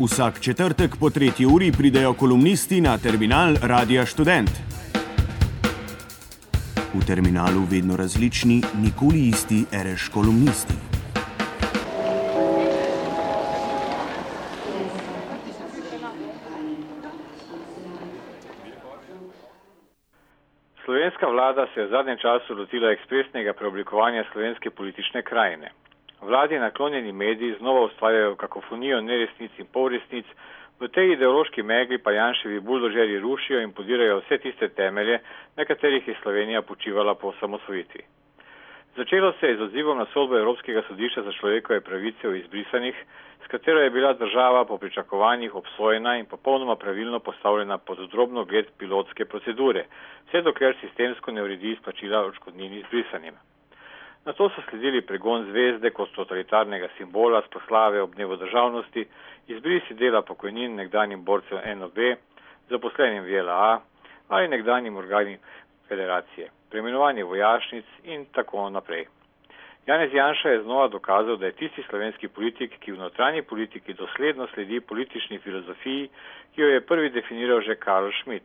Vsak četrtek po tretji uri pridejo kolumnisti na terminal Radia Student. V terminalu vedno različni, nikoli isti, reš kolumnisti. Slovenska vlada se je v zadnjem času lotila ekspresnega preoblikovanja slovenske politične krajine. Vladi naklonjeni mediji znova ustvarjajo kakofonijo neresnic in polresnic, v tej ideološki megli pa Janševi buldožeri rušijo in podirajo vse tiste temelje, na katerih je Slovenija počivala po osamosvojitvi. Začelo se je z odzivom na sodbo Evropskega sodišča za človekove pravice v izbrisanih, s katero je bila država po pričakovanjih obsojena in popolnoma pravilno postavljena pod drobno gled pilotske procedure, vse dokler sistemsko ne uredi izplačila odškodnin izbrisanim. Na to so sledili pregon zvezde kot totalitarnega simbola z proslave ob dnevu državnosti, izbrisi dela pokojnin nekdanjim borcem NOB, zaposlenim v LA ali nekdanjim organim federacije, preimenovanje vojašnic in tako naprej. Janez Janša je znova dokazal, da je tisti slovenski politik, ki v notranji politiki dosledno sledi politični filozofiji, ki jo je prvi definiral že Karl Schmidt.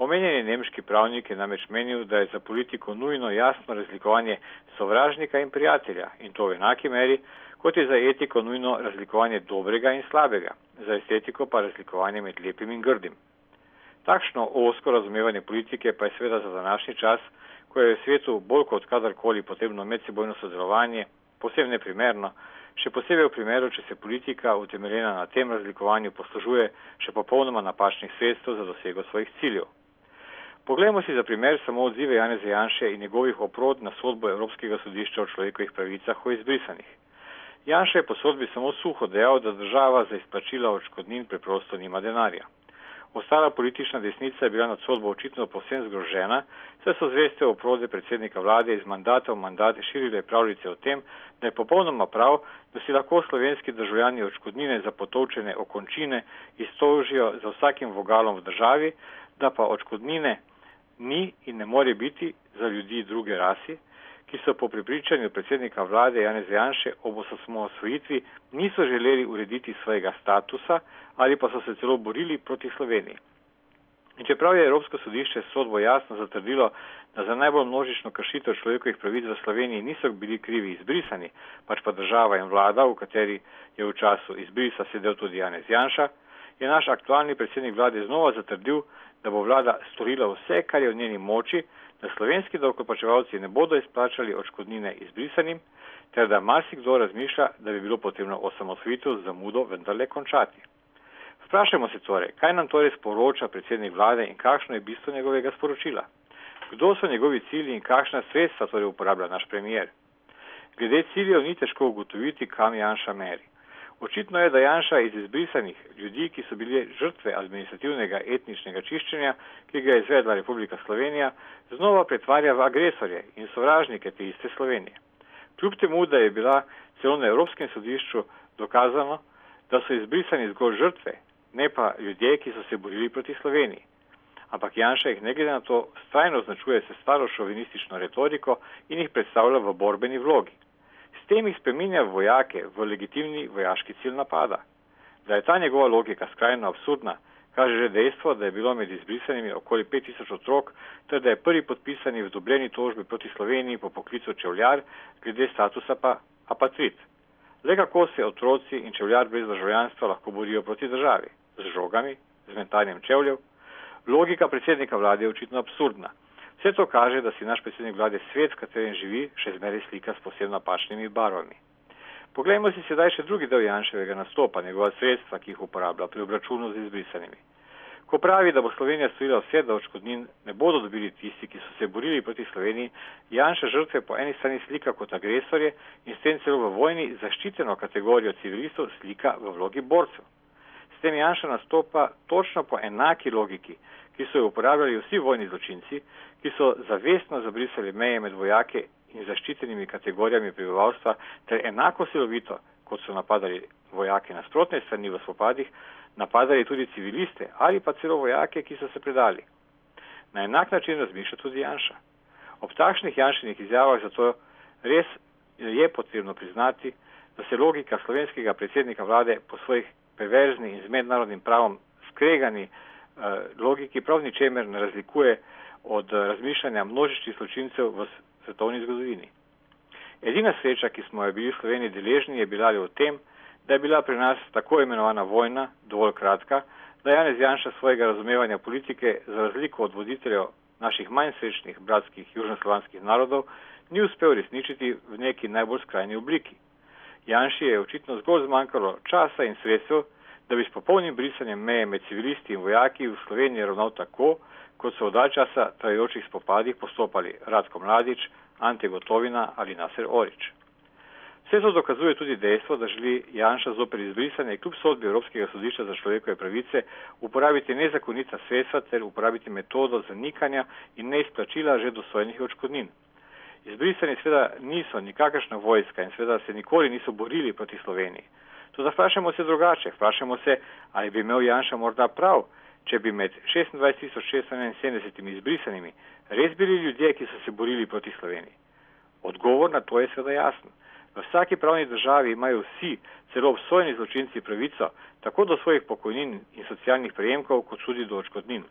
Omenjeni nemški pravnik je namreč menil, da je za politiko nujno jasno razlikovanje sovražnika in prijatelja in to v enaki meri, kot je za etiko nujno razlikovanje dobrega in slabega, za estetiko pa razlikovanje med lepim in grdim. Takšno osko razumevanje politike pa je seveda za današnji čas, ko je v svetu bolj kot kadarkoli potrebno medsebojno sodelovanje, posebno neprimerno, še posebej v primeru, če se politika utemeljena na tem razlikovanju poslužuje še popolnoma napačnih sredstev za dosego svojih ciljev. Poglejmo si za primer samo odzive Janeza Janše in njegovih oprod na sodbo Evropskega sodišča o človekovih pravicah o izbrisanih. Janša je po sodbi samo suho dejal, da država za izplačila odškodnin preprosto nima denarja. Ostala politična desnica je bila nad sodbo očitno povsem zgrožena, saj so zveste oprode predsednika vlade iz mandata v mandate širile pravljice o tem, da je popolnoma prav, da si lahko slovenski državljani odškodnine za potovčene okončine iztožijo za vsakim vogalom v državi, da pa odškodnine ni in ne more biti za ljudi druge rasi, ki so po pripričanju predsednika vlade Janez Janše ob osamosvojitvi niso želeli urediti svojega statusa ali pa so se celo borili proti Sloveniji. In čeprav je Evropsko sodišče sodbo jasno zatrdilo, da za najbolj množično kršitev človekovih pravic v Sloveniji niso bili krivi izbrisani, pač pa država in vlada, v kateri je v času izbrisa sedel tudi Janez Janša, je naš aktualni predsednik vlade znova zatrdil, da bo vlada storila vse, kar je v njeni moči, da slovenski davkoplačevalci ne bodo izplačali odškodnine izbrisanim, ter da marsikdo razmišlja, da bi bilo potrebno osamosvojitev z zamudo vendarle končati. Vprašajmo se torej, kaj nam torej sporoča predsednik vlade in kakšno je bistvo njegovega sporočila. Kdo so njegovi cilji in kakšna sredstva torej uporablja naš premijer? Glede ciljev ni težko ugotoviti, kam Janša meri. Očitno je, da Janša iz izbrisanih ljudi, ki so bili žrtve administrativnega etničnega čiščenja, ki ga je izvedla Republika Slovenija, znova pretvarja v agresorje in sovražnike te iste Slovenije. Kljub temu, da je bila celo na Evropskem sodišču dokazano, da so izbrisani zgolj žrtve, ne pa ljudje, ki so se borili proti Sloveniji. Ampak Janša jih ne glede na to strajno označuje se staro šovinistično retoriko in jih predstavlja v borbeni vlogi tem jih spreminja vojake v legitimni vojaški cilj napada. Da je ta njegova logika skrajno absurdna, kaže že dejstvo, da je bilo med izbrisanimi okoli 5000 otrok, ter da je prvi podpisani v dobljeni tožbi proti Sloveniji po poklicu čevljar, glede statusa pa apatrit. Le kako se otroci in čevljar brez državljanstva lahko borijo proti državi? Z žogami, z mentanjem čevljev? Logika predsednika vlade je očitno absurdna. Vse to kaže, da si naš predsednik vlade svet, v katerem živi, še zmeraj slika s posebno napačnimi barvami. Poglejmo si sedaj še drugi del Janševega nastopa, njegova sredstva, ki jih uporablja pri obračunu z izbrisanimi. Ko pravi, da bo Slovenija storila vse, da odškodnin ne bodo dobili tisti, ki so se borili proti Sloveniji, Janša žrtve po eni strani slika kot agresorje in s tem celo v vojni zaščiteno kategorijo civilistov slika v vlogi borcev. S tem Janša nastopa točno po enaki logiki, ki so jo uporabljali vsi vojni zločinci, ki so zavestno zabrisali meje med vojake in zaščitenimi kategorijami prebivalstva, ter enako silovito, kot so napadali vojake nasprotne strani v spopadih, napadali tudi civiliste ali pa celo vojake, ki so se predali. Na enak način razmišlja tudi Janša. Ob takšnih Janšinih izjavah zato res je potrebno priznati, da se logika slovenskega predsednika vlade po svojih perverzni in z mednarodnim pravom skregani uh, logiki prav ničemer ne razlikuje od uh, razmišljanja množičnih zločincev v svetovni zgodovini. Edina sreča, ki smo jo bili v Sloveniji deležni, je bila v tem, da je bila pri nas tako imenovana vojna dovolj kratka, da Janez Janša svojega razumevanja politike za razliko od voditeljev naših manj srečnih bratskih južnoslovanskih narodov ni uspel resničiti v neki najbolj skrajni obliki. Janši je očitno zgolj zmanjkalo časa in sredstev, da bi s popolnim brisanjem meje med civilisti in vojaki v Sloveniji ravnal tako, kot so v dalj časa trajajočih spopadih postopali Radko Mladič, Ante Gotovina ali Nasir Orič. Vse to dokazuje tudi dejstvo, da želi Janša zoper izbrisanje kljub sodbi Evropskega sodišča za človekove pravice uporabiti nezakonita sredstva ter uporabiti metodo zanikanja in neizplačila že dosojenih očkodnin. Izbrisani seveda niso nikakršna vojska in seveda se nikoli niso borili proti Sloveniji. To da vprašamo se drugače, vprašamo se, ali bi imel Janša morda prav, če bi med 26.671 izbrisanimi res bili ljudje, ki so se borili proti Sloveniji. Odgovor na to je seveda jasen. V vsaki pravni državi imajo vsi, celo obsojeni zločinci, pravico tako do svojih pokojnin in socialnih prejemkov, kot tudi do očkodnin.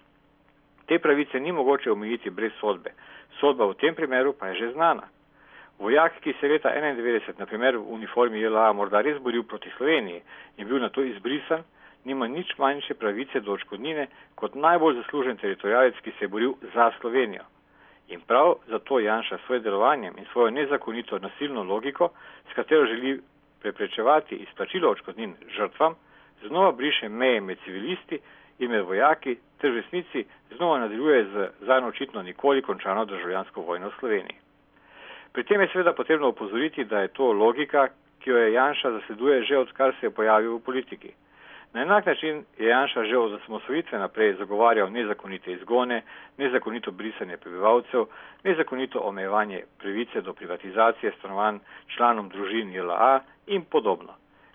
Te pravice ni mogoče omejiti brez sodbe. Sodba v tem primeru pa je že znana. Vojak, ki se je leta 1991, na primer v uniformi JLA, morda res boril proti Sloveniji in bil na to izbrisan, nima nič manjše pravice do očkodnine kot najbolj zaslužen teritorijalec, ki se je boril za Slovenijo. In prav zato Janša s svojim delovanjem in svojo nezakonito nasilno logiko, s katero želi preprečevati izplačilo očkodnin žrtvam, znova briše meje med civilisti in med vojaki, ter v resnici znova nadaljuje z zanj očitno nikoli končano državljansko vojno v Sloveniji. Pri tem je seveda potrebno upozoriti, da je to logika, ki jo je Janša zasleduje že odkar se je pojavil v politiki. Na enak način je Janša že od osamosvojitve naprej zagovarjal nezakonite izgone, nezakonito brisanje prebivalcev, nezakonito omejevanje pravice do privatizacije stanovanj članom družin JLA in podobno.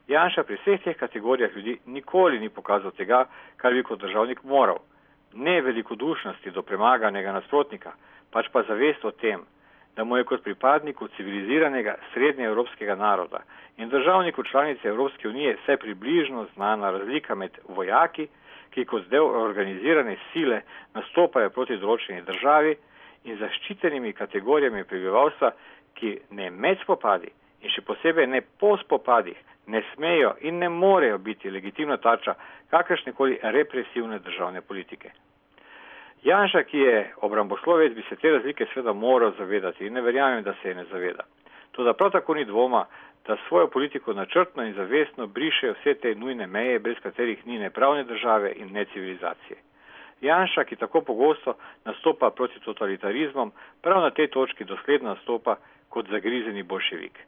Janša pri vseh teh kategorijah ljudi nikoli ni pokazal tega, kar bi kot državnik moral. Ne velikodušnosti do premaganega nasprotnika, pač pa zavest o tem, da mu je kot pripadniku civiliziranega srednjeevropskega naroda in državniku članice Evropske unije vse približno znana razlika med vojaki, ki kot del organizirane sile nastopajo proti določeni državi in zaščitenimi kategorijami prebivalstva, ki ne med spopadi in še posebej ne po spopadih ne smejo in ne morejo biti legitimna tarča kakršnekoli represivne državne politike. Janša, ki je obramboslovec, bi se te razlike seveda moral zavedati in ne verjamem, da se je ne zaveda. To da prav tako ni dvoma, da svojo politiko načrtno in zavestno briše vse te nujne meje, brez katerih ni ne pravne države in ne civilizacije. Janša, ki tako pogosto nastopa proti totalitarizmom, prav na tej točki dosledno nastopa kot zagrizeni bolševik.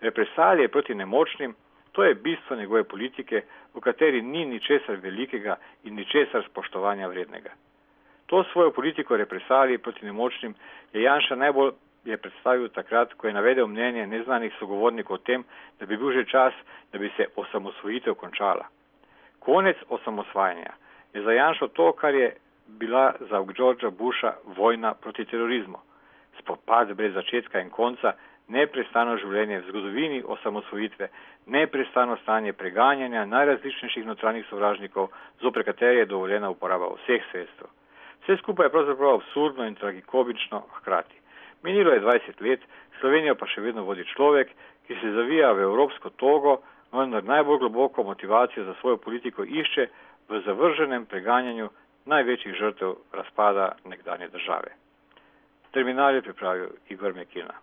Represalije proti nemočnim, to je bistvo njegove politike, v kateri ni ničesar velikega in ničesar spoštovanja vrednega. To svojo politiko represalij proti nemočnim je Janša najbolj je predstavil takrat, ko je navedel mnenje neznanih sogovornikov o tem, da bi bil že čas, da bi se osamosvojitev končala. Konec osamosvajanja je za Janšo to, kar je bila za Georgea Busha vojna proti terorizmu. Spopad brez začetka in konca, neprestano življenje v zgodovini osamosvojitve, neprestano stanje preganjanja najrazličnejših notranjih sovražnikov, zopre katere je dovoljena uporaba vseh sredstev. Vse skupaj je pravzaprav absurdno in tragikomično hkrati. Minilo je 20 let, Slovenijo pa še vedno vodi človek, ki se zavija v evropsko togo, vendar najbolj globoko motivacijo za svojo politiko išče v zavrženem preganjanju največjih žrtev razpada nekdanje države. Terminal je pripravil Igor Mekina.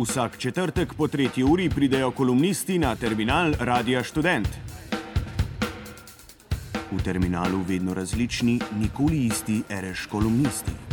Vsak četrtek po tretji uri pridejo kolumnisti na terminal Radia Student. V terminalu vedno različni, nikoli isti, reš kolumnisti.